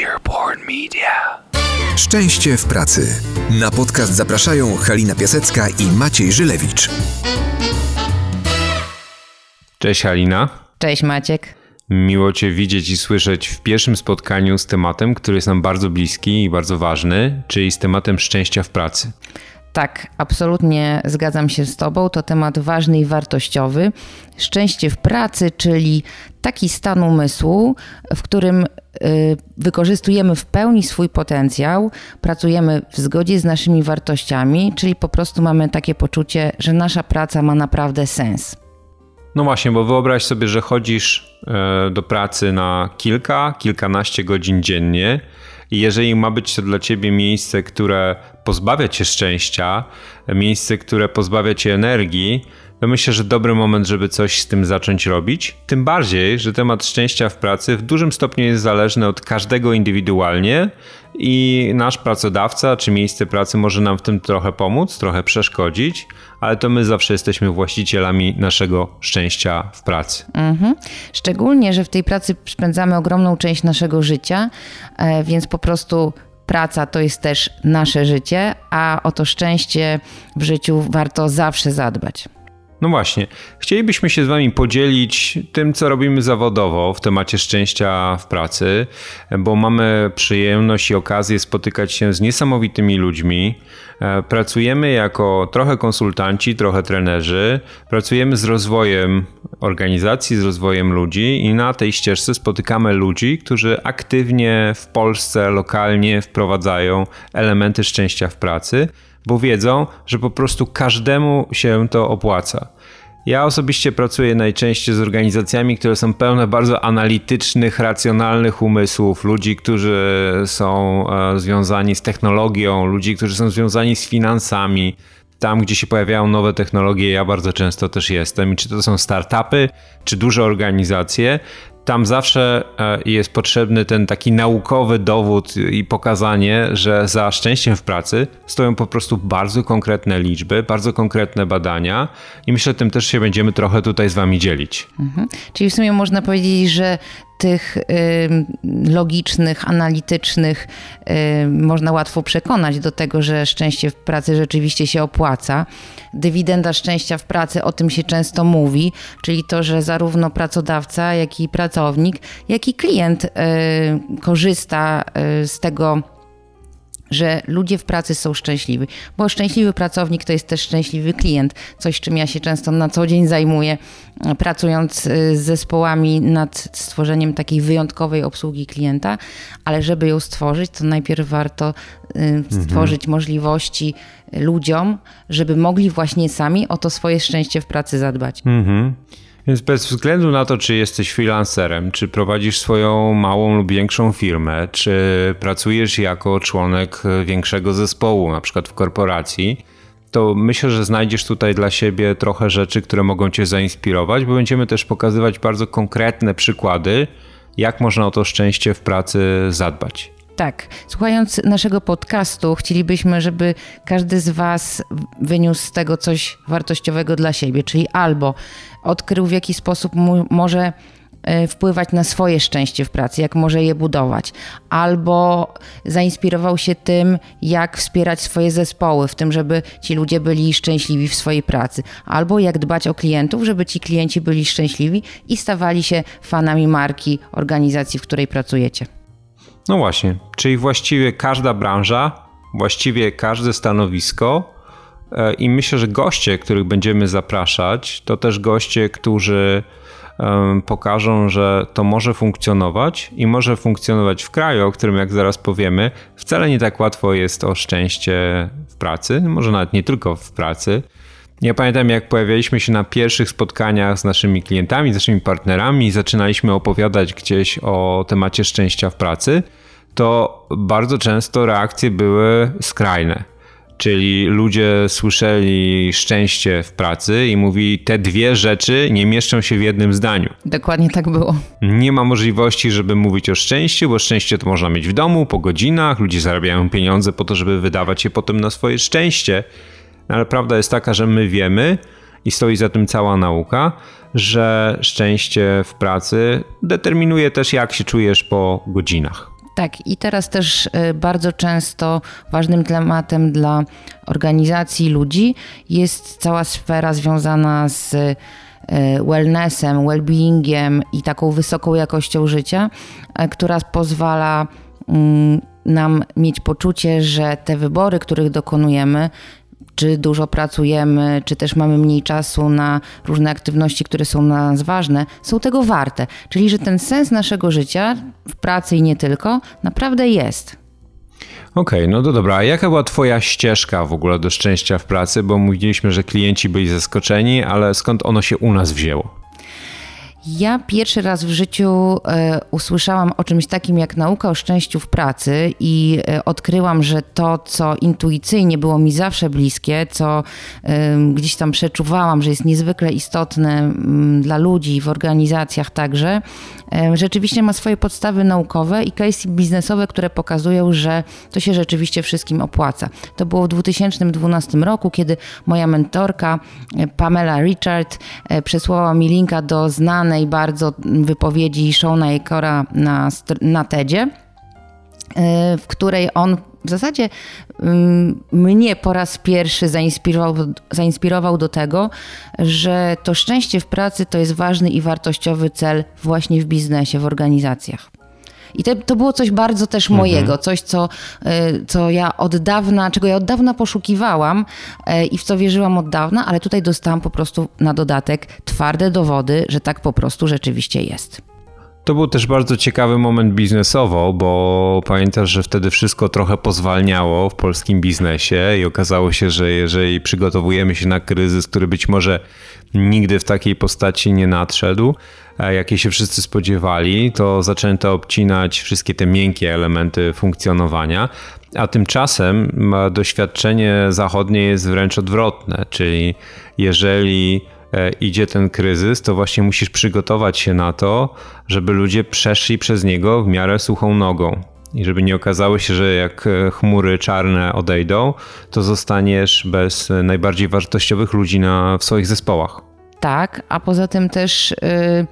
Earborn Media. Szczęście w pracy. Na podcast zapraszają Halina Piasecka i Maciej Żylewicz. Cześć Halina. Cześć Maciek. Miło Cię widzieć i słyszeć w pierwszym spotkaniu z tematem, który jest nam bardzo bliski i bardzo ważny, czyli z tematem szczęścia w pracy. Tak, absolutnie zgadzam się z Tobą. To temat ważny i wartościowy. Szczęście w pracy, czyli taki stan umysłu, w którym y, wykorzystujemy w pełni swój potencjał, pracujemy w zgodzie z naszymi wartościami, czyli po prostu mamy takie poczucie, że nasza praca ma naprawdę sens. No właśnie, bo wyobraź sobie, że chodzisz e, do pracy na kilka, kilkanaście godzin dziennie i jeżeli ma być to dla ciebie miejsce, które pozbawia cię szczęścia, miejsce, które pozbawia cię energii, to myślę, że dobry moment, żeby coś z tym zacząć robić. Tym bardziej, że temat szczęścia w pracy w dużym stopniu jest zależny od każdego indywidualnie i nasz pracodawca czy miejsce pracy może nam w tym trochę pomóc, trochę przeszkodzić, ale to my zawsze jesteśmy właścicielami naszego szczęścia w pracy. Mhm. Szczególnie, że w tej pracy spędzamy ogromną część naszego życia, e, więc po prostu praca to jest też nasze życie, a o to szczęście w życiu warto zawsze zadbać. No właśnie, chcielibyśmy się z Wami podzielić tym, co robimy zawodowo w temacie szczęścia w pracy, bo mamy przyjemność i okazję spotykać się z niesamowitymi ludźmi. E, pracujemy jako trochę konsultanci, trochę trenerzy, pracujemy z rozwojem organizacji, z rozwojem ludzi i na tej ścieżce spotykamy ludzi, którzy aktywnie w Polsce, lokalnie wprowadzają elementy szczęścia w pracy bo wiedzą, że po prostu każdemu się to opłaca. Ja osobiście pracuję najczęściej z organizacjami, które są pełne bardzo analitycznych, racjonalnych umysłów, ludzi, którzy są e, związani z technologią, ludzi, którzy są związani z finansami. Tam, gdzie się pojawiają nowe technologie, ja bardzo często też jestem. I czy to są startupy, czy duże organizacje, tam zawsze e, jest potrzebny ten taki naukowy dowód i pokazanie, że za szczęściem w pracy stoją po prostu bardzo konkretne liczby, bardzo konkretne badania i myślę, że tym też się będziemy trochę tutaj z wami dzielić. Mhm. Czyli w sumie można powiedzieć, że tych y, logicznych, analitycznych y, można łatwo przekonać do tego, że szczęście w pracy rzeczywiście się opłaca. Dywidenda szczęścia w pracy, o tym się często mówi, czyli to, że zarówno pracodawca, jak i pracownik, jak i klient y, korzysta z tego że ludzie w pracy są szczęśliwi, bo szczęśliwy pracownik to jest też szczęśliwy klient, coś czym ja się często na co dzień zajmuję, pracując y, z zespołami nad stworzeniem takiej wyjątkowej obsługi klienta, ale żeby ją stworzyć, to najpierw warto y, mhm. stworzyć mhm. możliwości ludziom, żeby mogli właśnie sami o to swoje szczęście w pracy zadbać. Mhm. Więc bez względu na to, czy jesteś freelancerem, czy prowadzisz swoją małą lub większą firmę, czy pracujesz jako członek większego zespołu, na przykład w korporacji, to myślę, że znajdziesz tutaj dla siebie trochę rzeczy, które mogą Cię zainspirować, bo będziemy też pokazywać bardzo konkretne przykłady, jak można o to szczęście w pracy zadbać. Tak. Słuchając naszego podcastu, chcielibyśmy, żeby każdy z Was wyniósł z tego coś wartościowego dla siebie, czyli albo odkrył, w jaki sposób może e, wpływać na swoje szczęście w pracy, jak może je budować, albo zainspirował się tym, jak wspierać swoje zespoły, w tym, żeby ci ludzie byli szczęśliwi w swojej pracy, albo jak dbać o klientów, żeby ci klienci byli szczęśliwi i stawali się fanami marki organizacji, w której pracujecie. No właśnie, czyli właściwie każda branża, właściwie każde stanowisko e, i myślę, że goście, których będziemy zapraszać, to też goście, którzy pokażą, że to może funkcjonować i może funkcjonować w kraju, o którym, jak zaraz powiemy, wcale nie tak łatwo jest o szczęście w pracy, może nawet nie tylko w pracy. Ja pamiętam, jak pojawialiśmy się na pierwszych spotkaniach z naszymi klientami, z naszymi partnerami i zaczynaliśmy opowiadać gdzieś o temacie szczęścia w pracy, to bardzo często reakcje były skrajne. Czyli ludzie słyszeli szczęście w pracy i mówi, te dwie rzeczy nie mieszczą się w jednym zdaniu. Dokładnie tak było. Nie ma możliwości, żeby mówić o szczęściu, bo szczęście to można mieć w domu, po godzinach, ludzie zarabiają pieniądze po to, żeby wydawać je potem na swoje szczęście. No ale prawda jest taka, że my wiemy, i stoi za tym cała nauka, że szczęście w pracy determinuje też, jak się czujesz po godzinach. Tak, i teraz też y, bardzo często ważnym tematem dla organizacji ludzi jest cała sfera związana z y, wellnessem, well-beingiem i taką wysoką jakością życia, y, która pozwala mm, nam mieć poczucie, że te wybory, których dokonujemy, czy dużo pracujemy, czy też mamy mniej czasu na różne aktywności, które są dla nas ważne, są tego warte. Czyli, że ten sens naszego życia w pracy i nie tylko naprawdę jest. Okej, okay, no to dobra. A jaka była Twoja ścieżka w ogóle do szczęścia w pracy? Bo mówiliśmy, że klienci byli zaskoczeni, ale skąd ono się u nas wzięło? Ja pierwszy raz w życiu e, usłyszałam o czymś takim jak nauka o szczęściu w pracy i e, odkryłam, że to, co intuicyjnie było mi zawsze bliskie, co e, gdzieś tam przeczuwałam, że jest niezwykle istotne m, dla ludzi w organizacjach także, rzeczywiście ma swoje podstawy naukowe i case biznesowe, które pokazują, że to się rzeczywiście wszystkim opłaca. To było w 2012 roku, kiedy moja mentorka e, Pamela Richard e, przesłała mi linka do znanej znanej bardzo wypowiedzi Shona Akora na, na TEDzie, e, w której on w zasadzie mm, mnie po raz pierwszy zainspirował, zainspirował do tego, że to szczęście w pracy to jest ważny i wartościowy cel właśnie w biznesie, w organizacjach. I to, to było coś bardzo też mhm. mojego, coś, co, e, co ja od dawna, czego ja od dawna poszukiwałam e, i w co wierzyłam od dawna, ale tutaj dostałam po prostu na dodatek twarde dowody, że tak po prostu rzeczywiście jest. To był też bardzo ciekawy moment biznesowo, bo pamiętasz, że wtedy wszystko trochę pozwalniało w polskim biznesie i okazało się, że jeżeli przygotowujemy się na kryzys, który być może nigdy w takiej postaci nie nadszedł, jakie się wszyscy spodziewali, to zaczęto obcinać wszystkie te miękkie elementy funkcjonowania, a tymczasem doświadczenie zachodnie jest wręcz odwrotne, czyli jeżeli e, idzie ten kryzys, to właśnie musisz przygotować się na to, żeby ludzie przeszli przez niego w miarę suchą nogą. I żeby nie okazało się, że jak e, chmury czarne odejdą, to zostaniesz bez najbardziej wartościowych ludzi na, w swoich zespołach. Tak, a poza tym też. Yy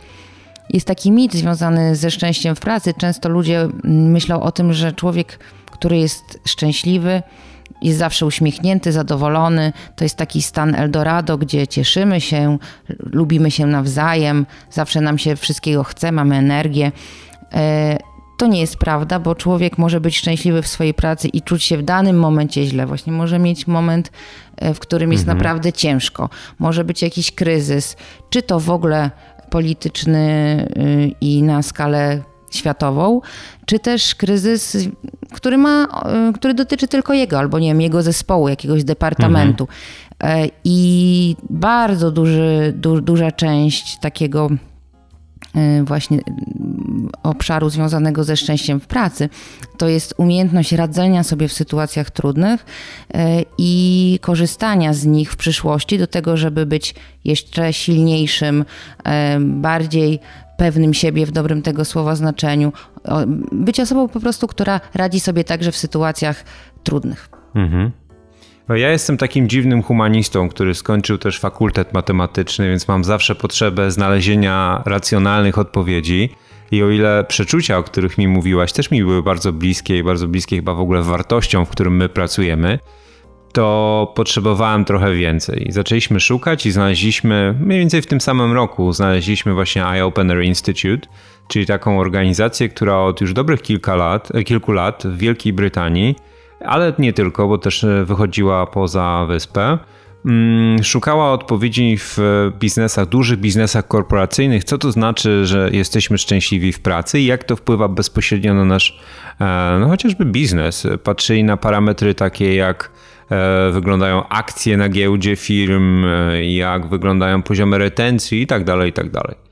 jest taki mit związany ze szczęściem w pracy. Często ludzie myślą o tym, że człowiek, który jest szczęśliwy, jest zawsze uśmiechnięty, zadowolony. To jest taki stan Eldorado, gdzie cieszymy się, lubimy się nawzajem, zawsze nam się wszystkiego chce, mamy energię. To nie jest prawda, bo człowiek może być szczęśliwy w swojej pracy i czuć się w danym momencie źle. Właśnie może mieć moment, e, w którym jest mhm. naprawdę ciężko. Może być jakiś kryzys, czy to w ogóle polityczny y, i na skalę światową, czy też kryzys, który, ma, y, który dotyczy tylko jego, albo nie wiem, jego zespołu, jakiegoś departamentu. Mhm. E, I bardzo duży, du, duża część takiego Y, właśnie obszaru związanego ze szczęściem w pracy, to jest umiejętność radzenia sobie w sytuacjach trudnych y, i korzystania z nich w przyszłości do tego, żeby być jeszcze silniejszym, bardziej pewnym siebie w dobrym tego słowa znaczeniu, być osobą po prostu, która radzi sobie także w sytuacjach trudnych. Mhm. No ja jestem takim dziwnym humanistą, który skończył też fakultet matematyczny, więc mam zawsze potrzebę znalezienia racjonalnych odpowiedzi. I o ile przeczucia, o których mi mówiłaś, też mi były bardzo bliskie i bardzo bliskie chyba w ogóle wartością, w którym my pracujemy, to potrzebowałem trochę więcej. Zaczęliśmy szukać i znaleźliśmy, mniej więcej w tym samym roku, znaleźliśmy właśnie iOpener Institute, czyli taką organizację, która od już dobrych kilka lat, kilku lat w Wielkiej Brytanii ale nie tylko, bo też e, wychodziła poza wyspę. Mm, szukała odpowiedzi w biznesach, dużych biznesach korporacyjnych, co to znaczy, że jesteśmy szczęśliwi w pracy i jak to wpływa bezpośrednio na nasz, e, no chociażby biznes. Patrzyli na parametry takie jak e, wyglądają akcje na giełdzie firm, jak wyglądają poziomy retencji i tak dalej, i tak dalej.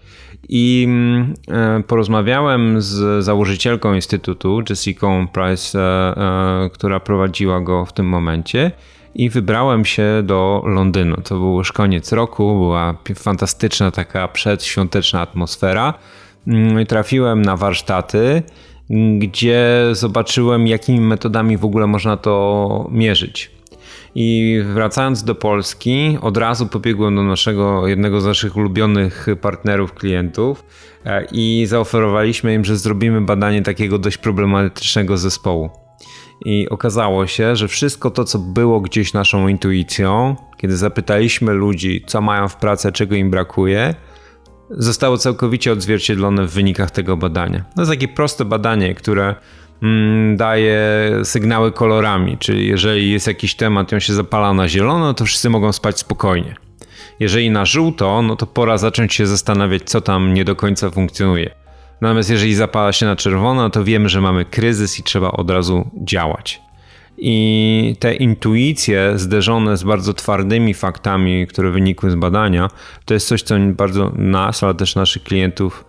I mm, e, porozmawiałem z założycielką Instytutu, Jessica Price, e, e, która prowadziła go w tym momencie. I wybrałem się do Londynu. To był już koniec roku, była fantastyczna taka przedświąteczna atmosfera. Mm, trafiłem na warsztaty, gdzie zobaczyłem, jakimi metodami w ogóle można to mierzyć. I wracając do Polski, od razu pobiegłem do naszego, jednego z naszych ulubionych partnerów, klientów e, i zaoferowaliśmy im, że zrobimy badanie takiego dość problematycznego zespołu. I okazało się, że wszystko to, co było gdzieś naszą intuicją, kiedy zapytaliśmy ludzi, co mają w pracy, czego im brakuje, zostało całkowicie odzwierciedlone w wynikach tego badania. To jest takie proste badanie, które mm, daje sygnały kolorami, czyli jeżeli jest jakiś temat i on się zapala na zielono, to wszyscy mogą spać spokojnie. Jeżeli na żółto, no to pora zacząć się zastanawiać, co tam nie do końca funkcjonuje. Natomiast jeżeli zapala się na czerwono, to wiemy, że mamy kryzys i trzeba od razu działać. I te intuicje zderzone z bardzo twardymi faktami, które wynikły z badania, to jest coś, co bardzo nas, ale też naszych klientów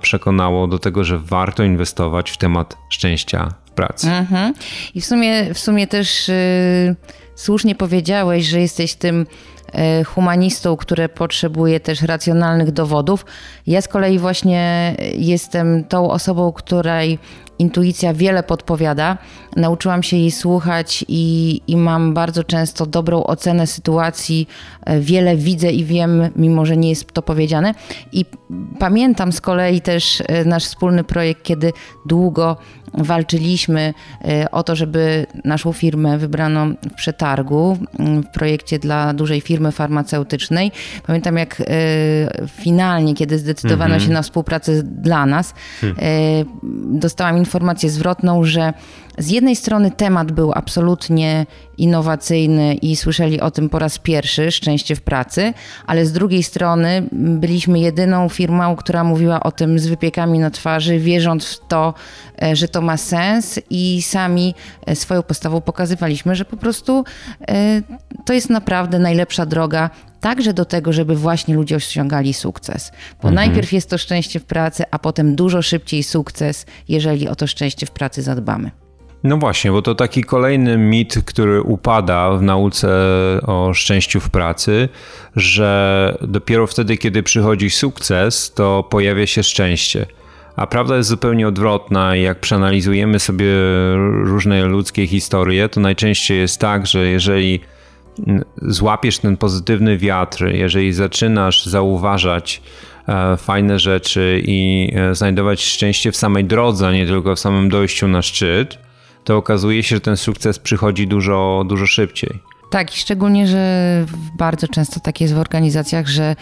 przekonało do tego, że warto inwestować w temat szczęścia w pracy. Mhm. I w sumie, w sumie też yy, słusznie powiedziałeś, że jesteś tym humanistą, które potrzebuje też racjonalnych dowodów. Ja z kolei właśnie jestem tą osobą, której intuicja wiele podpowiada. Nauczyłam się jej słuchać i, i mam bardzo często dobrą ocenę sytuacji. E, wiele widzę i wiem, mimo że nie jest to powiedziane. I pamiętam z kolei też e, nasz wspólny projekt, kiedy długo walczyliśmy o to, żeby naszą firmę wybrano w przetargu w projekcie dla dużej firmy farmaceutycznej. Pamiętam jak e, finalnie, kiedy zdecydowano mm -hmm. się na współpracę dla nas, hmm. e, dostałam informację zwrotną, że z jednej strony temat był absolutnie innowacyjny i słyszeli o tym po raz pierwszy, szczęście w pracy, ale z drugiej strony byliśmy jedyną firmą, która mówiła o tym z wypiekami na twarzy, wierząc w to, e, że to ma sens i sami e, swoją postawą pokazywaliśmy, że po prostu e, to jest naprawdę najlepsza droga także do tego, żeby właśnie ludzie osiągali sukces. Bo mhm. najpierw jest to szczęście w pracy, a potem dużo szybciej sukces, jeżeli o to szczęście w pracy zadbamy. No właśnie, bo to taki kolejny mit, który upada w nauce o szczęściu w pracy, że dopiero wtedy, kiedy przychodzi sukces, to pojawia się szczęście. A prawda jest zupełnie odwrotna jak przeanalizujemy sobie różne ludzkie historie, to najczęściej jest tak, że jeżeli złapiesz ten pozytywny wiatr, jeżeli zaczynasz zauważać e, fajne rzeczy i e, znajdować szczęście w samej drodze, nie tylko w samym dojściu na szczyt, to okazuje się, że ten sukces przychodzi dużo, dużo szybciej. Tak, i szczególnie, że bardzo często tak jest w organizacjach, że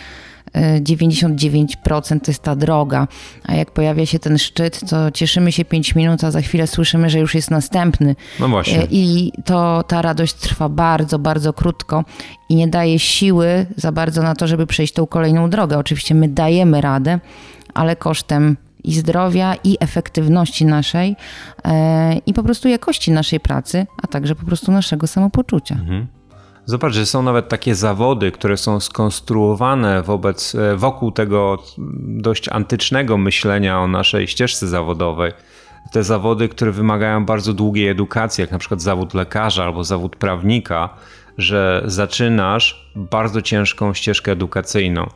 99% e, to jest ta droga, a jak pojawia się ten szczyt, to cieszymy się 5 minut, a za chwilę słyszymy, że już jest następny. No właśnie. E, I to ta radość trwa bardzo, bardzo krótko i nie daje siły za bardzo na to, żeby przejść tą kolejną drogę. Oczywiście my dajemy radę, ale kosztem i zdrowia, i efektywności naszej, e, i po prostu jakości naszej pracy, a także po prostu naszego samopoczucia. Mhm. Zobacz, że są nawet takie zawody, które są skonstruowane wobec, e, wokół tego dość antycznego myślenia o naszej ścieżce zawodowej. Te zawody, które wymagają bardzo długiej edukacji, jak na przykład zawód lekarza albo zawód prawnika, że zaczynasz bardzo ciężką ścieżkę edukacyjną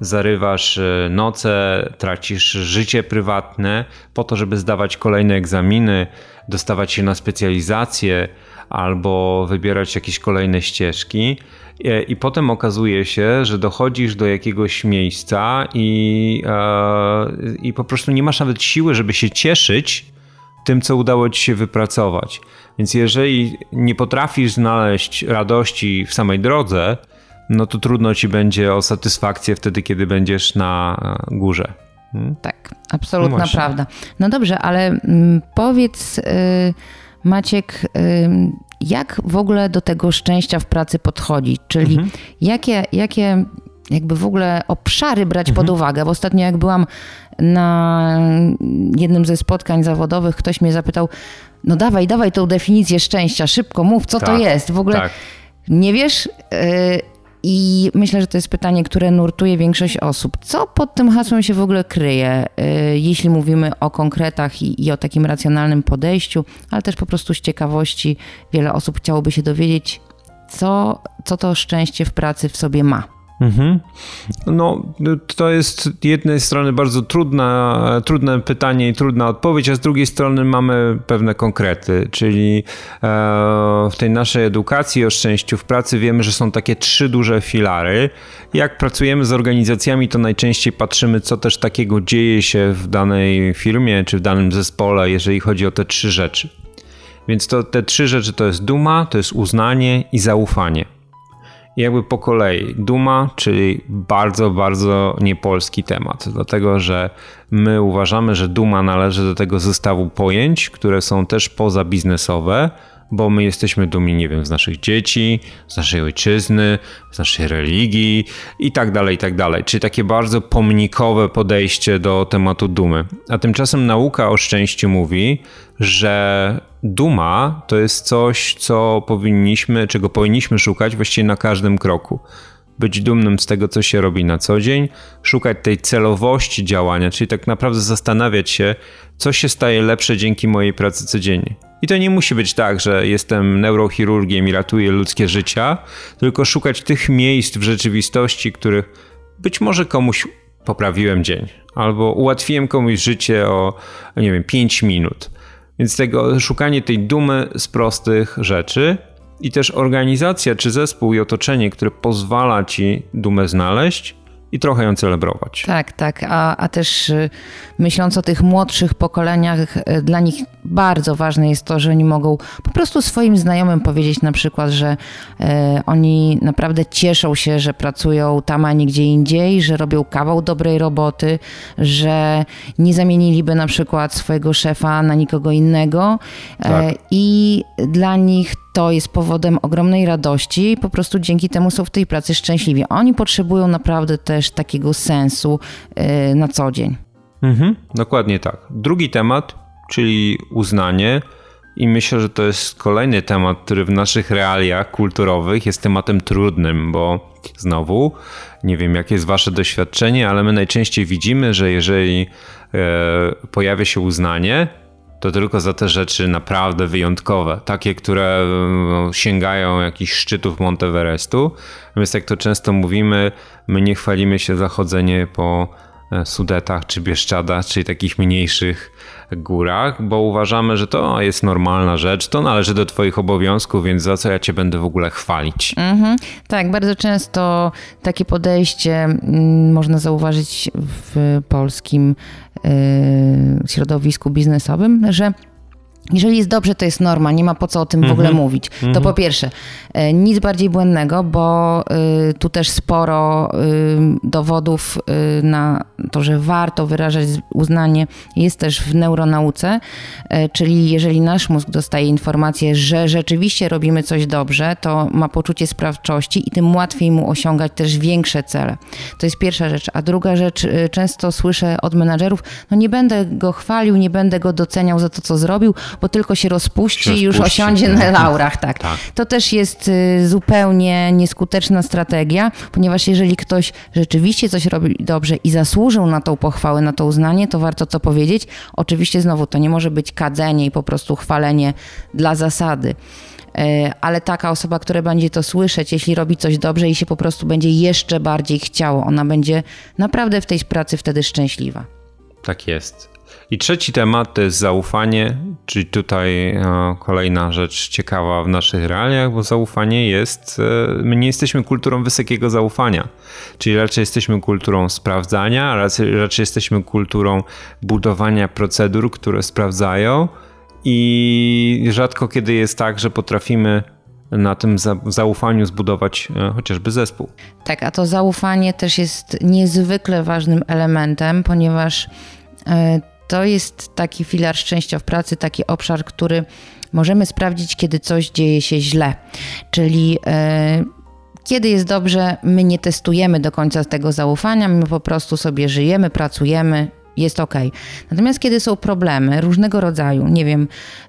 zarywasz e, noce, tracisz życie prywatne po to, żeby zdawać kolejne egzaminy, dostawać się na specjalizację albo wybierać jakieś kolejne ścieżki. E, I potem okazuje się, że dochodzisz do jakiegoś miejsca i, e, i po prostu nie masz nawet siły, żeby się cieszyć tym, co udało ci się wypracować. Więc jeżeli nie potrafisz znaleźć radości w samej drodze, no to trudno ci będzie o satysfakcję wtedy, kiedy będziesz na górze. Hmm? Tak, absolutna no prawda. No dobrze, ale mm, powiedz, y, Maciek, y, jak w ogóle do tego szczęścia w pracy podchodzić? Czyli mhm. jakie, jakie jakby w ogóle obszary brać mhm. pod uwagę? Bo ostatnio jak byłam na jednym ze spotkań zawodowych, ktoś mnie zapytał, no dawaj, dawaj tą definicję szczęścia, szybko mów, co tak, to jest? W ogóle tak. nie wiesz? Y, i myślę, że to jest pytanie, które nurtuje większość osób. Co pod tym hasłem się w ogóle kryje, y, jeśli mówimy o konkretach i, i, o takim racjonalnym podejściu, ale też po prostu z ciekawości wiele osób chciałoby się dowiedzieć, co, co to szczęście w pracy w sobie ma. Mhm. No, to jest z jednej strony bardzo trudne pytanie i trudna odpowiedź, a z drugiej strony mamy pewne konkrety, czyli e, w tej naszej edukacji o szczęściu w pracy wiemy, że są takie trzy duże filary. Jak pracujemy z organizacjami, to najczęściej patrzymy, co też takiego dzieje się w danej firmie czy w danym zespole, jeżeli chodzi o te trzy rzeczy. Więc to, te trzy rzeczy to jest duma, to jest uznanie i zaufanie jakby po kolei. Duma, czyli bardzo, bardzo niepolski temat, dlatego że my uważamy, że duma należy do tego zestawu pojęć, które są też pozabiznesowe, bo my jesteśmy dumni, nie wiem, z naszych dzieci, z naszej ojczyzny, z naszej religii i tak dalej, i tak dalej. Czyli takie bardzo pomnikowe podejście do tematu dumy. A tymczasem nauka o szczęściu mówi, że duma to jest coś, co powinniśmy, czego powinniśmy szukać właściwie na każdym kroku. Być dumnym z tego, co się robi na co dzień, szukać tej celowości działania, czyli tak naprawdę zastanawiać się, co się staje lepsze dzięki mojej pracy codziennie. I to nie musi być tak, że jestem neurochirurgiem i ratuję ludzkie życia, tylko szukać tych miejsc w rzeczywistości, których być może komuś poprawiłem dzień, albo ułatwiłem komuś życie o, nie wiem, 5 minut więc tego szukanie tej dumy z prostych rzeczy i też organizacja czy zespół i otoczenie, które pozwala ci dumę znaleźć, i trochę ją celebrować. Tak, tak. A, a też y, myśląc o tych młodszych pokoleniach, y, dla nich bardzo ważne jest to, że oni mogą po prostu swoim znajomym powiedzieć na przykład, że e, oni naprawdę cieszą się, że pracują tam, a nie gdzie indziej, że robią kawał dobrej roboty, że nie zamieniliby na przykład swojego szefa na nikogo innego. E, tak. I dla nich to jest powodem ogromnej radości. Po prostu dzięki temu są w tej pracy szczęśliwi. Oni potrzebują naprawdę też takiego sensu yy, na co dzień. Mhm, dokładnie tak. Drugi temat, czyli uznanie. I myślę, że to jest kolejny temat, który w naszych realiach kulturowych jest tematem trudnym, bo znowu nie wiem, jakie jest Wasze doświadczenie, ale my najczęściej widzimy, że jeżeli e, pojawia się uznanie, to tylko za te rzeczy naprawdę wyjątkowe, takie, które no, sięgają jakichś szczytów Monteverestu. Więc jak to często mówimy, my nie chwalimy się za chodzenie po e, Sudetach czy Bieszczadach, czyli takich mniejszych górach, bo uważamy, że to jest normalna rzecz, to należy do Twoich obowiązków, więc za co ja Cię będę w ogóle chwalić? Mhm. Tak, bardzo często takie podejście mm, można zauważyć w polskim y, środowisku biznesowym, że jeżeli jest dobrze, to jest norma, nie ma po co o tym w ogóle mhm. mówić. To mhm. po pierwsze, e, nic bardziej błędnego, bo y, tu też sporo y, dowodów y, na to, że warto wyrażać uznanie, jest też w neuronauce, e, czyli jeżeli nasz mózg dostaje informację, że rzeczywiście robimy coś dobrze, to ma poczucie sprawczości i tym łatwiej mu osiągać też większe cele. To jest pierwsza rzecz. A druga rzecz, często słyszę od menadżerów, no nie będę go chwalił, nie będę go doceniał za to, co zrobił, bo tylko się rozpuści, i już osiądzie na laurach. Tak. tak. To też jest y, zupełnie nieskuteczna strategia, ponieważ jeżeli ktoś rzeczywiście coś robi dobrze i zasłużył na tą pochwałę, na to uznanie, to warto to powiedzieć. Oczywiście znowu to nie może być kadzenie i po prostu chwalenie dla zasady y, ale taka osoba, która będzie to słyszeć, jeśli robi coś dobrze i się po prostu będzie jeszcze bardziej chciało, ona będzie naprawdę w tej pracy wtedy szczęśliwa. Tak jest. I trzeci temat to jest zaufanie, czyli tutaj e, kolejna rzecz ciekawa w naszych realiach, bo zaufanie jest, e, my nie jesteśmy kulturą wysokiego zaufania, czyli raczej jesteśmy kulturą sprawdzania, raczej, raczej jesteśmy kulturą budowania procedur, które sprawdzają. I rzadko kiedy jest tak, że potrafimy na tym zaufaniu zbudować e, chociażby zespół. Tak, a to zaufanie też jest niezwykle ważnym elementem, ponieważ to jest taki filar szczęścia w pracy, taki obszar, który możemy sprawdzić, kiedy coś dzieje się źle. Czyli e, kiedy jest dobrze, my nie testujemy do końca tego zaufania, my po prostu sobie żyjemy, pracujemy, jest ok. Natomiast kiedy są problemy różnego rodzaju, nie wiem,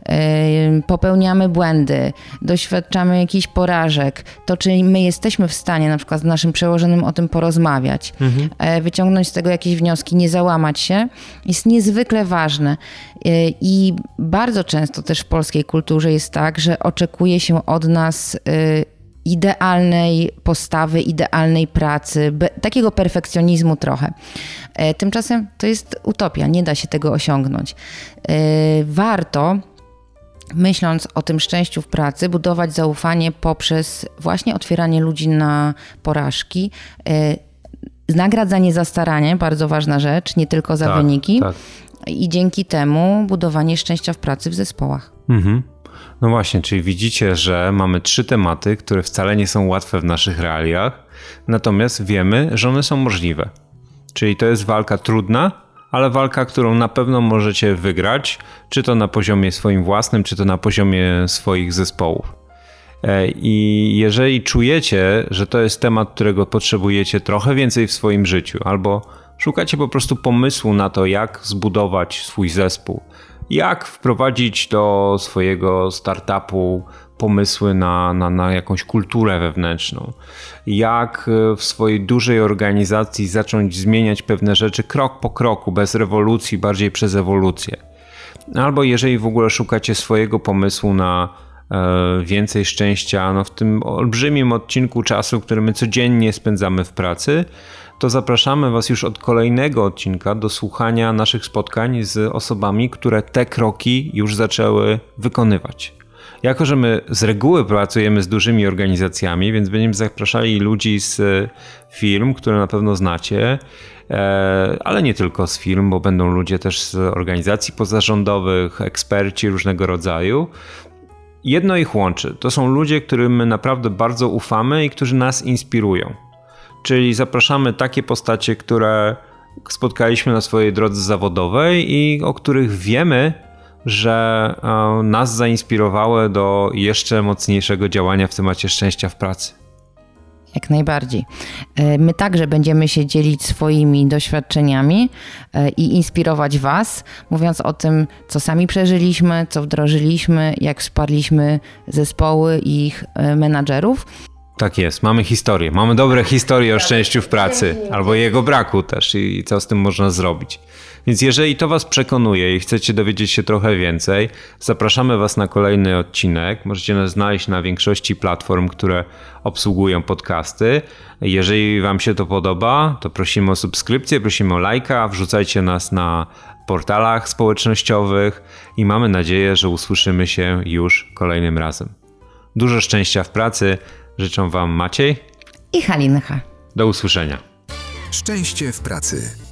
yy, popełniamy błędy, doświadczamy jakichś porażek, to czy my jesteśmy w stanie na przykład z naszym przełożonym o tym porozmawiać, mhm. yy, wyciągnąć z tego jakieś wnioski, nie załamać się, jest niezwykle ważne. Yy, I bardzo często też w polskiej kulturze jest tak, że oczekuje się od nas idealnej postawy, idealnej pracy, be, takiego perfekcjonizmu trochę. E, tymczasem to jest utopia, nie da się tego osiągnąć. E, warto myśląc o tym szczęściu w pracy, budować zaufanie poprzez właśnie otwieranie ludzi na porażki. E, nagradzanie za staranie, bardzo ważna rzecz, nie tylko za tak, wyniki. Tak. I dzięki temu budowanie szczęścia w pracy w zespołach. Mhm. No właśnie, czyli widzicie, że mamy trzy tematy, które wcale nie są łatwe w naszych realiach, natomiast wiemy, że one są możliwe. Czyli to jest walka trudna, ale walka, którą na pewno możecie wygrać, czy to na poziomie swoim własnym, czy to na poziomie swoich zespołów. E, I jeżeli czujecie, że to jest temat, którego potrzebujecie trochę więcej w swoim życiu, albo szukacie po prostu pomysłu na to, jak zbudować swój zespół, jak wprowadzić do swojego startupu pomysły na, na, na jakąś kulturę wewnętrzną, jak w swojej dużej organizacji zacząć zmieniać pewne rzeczy krok po kroku, bez rewolucji, bardziej przez ewolucję. Albo jeżeli w ogóle szukacie swojego pomysłu na e, więcej szczęścia no w tym olbrzymim odcinku czasu, który my codziennie spędzamy w pracy, to zapraszamy Was już od kolejnego odcinka do słuchania naszych spotkań z osobami, które te kroki już zaczęły wykonywać. Jako, że my z reguły pracujemy z dużymi organizacjami, więc będziemy zapraszali ludzi z firm, które na pewno znacie, e, ale nie tylko z firm, bo będą ludzie też z organizacji pozarządowych, eksperci różnego rodzaju. Jedno ich łączy. To są ludzie, którym my naprawdę bardzo ufamy i którzy nas inspirują. Czyli zapraszamy takie postacie, które spotkaliśmy na swojej drodze zawodowej i o których wiemy, że e, nas zainspirowały do jeszcze mocniejszego działania w temacie szczęścia w pracy. Jak najbardziej. E, my także będziemy się dzielić swoimi doświadczeniami e, i inspirować Was, mówiąc o tym, co sami przeżyliśmy, co wdrożyliśmy, jak wsparliśmy zespoły i ich menadżerów. Tak jest, mamy historię. Mamy dobre historie o szczęściu w pracy, albo jego braku też i co z tym można zrobić. Więc jeżeli to Was przekonuje i chcecie dowiedzieć się trochę więcej, zapraszamy Was na kolejny odcinek. Możecie nas znaleźć na większości platform, które obsługują podcasty. Jeżeli Wam się to podoba, to prosimy o subskrypcję, prosimy o lajka, wrzucajcie nas na portalach społecznościowych i mamy nadzieję, że usłyszymy się już kolejnym razem. Dużo szczęścia w pracy. Życzę Wam Maciej i Halinka. Do usłyszenia. Szczęście w pracy.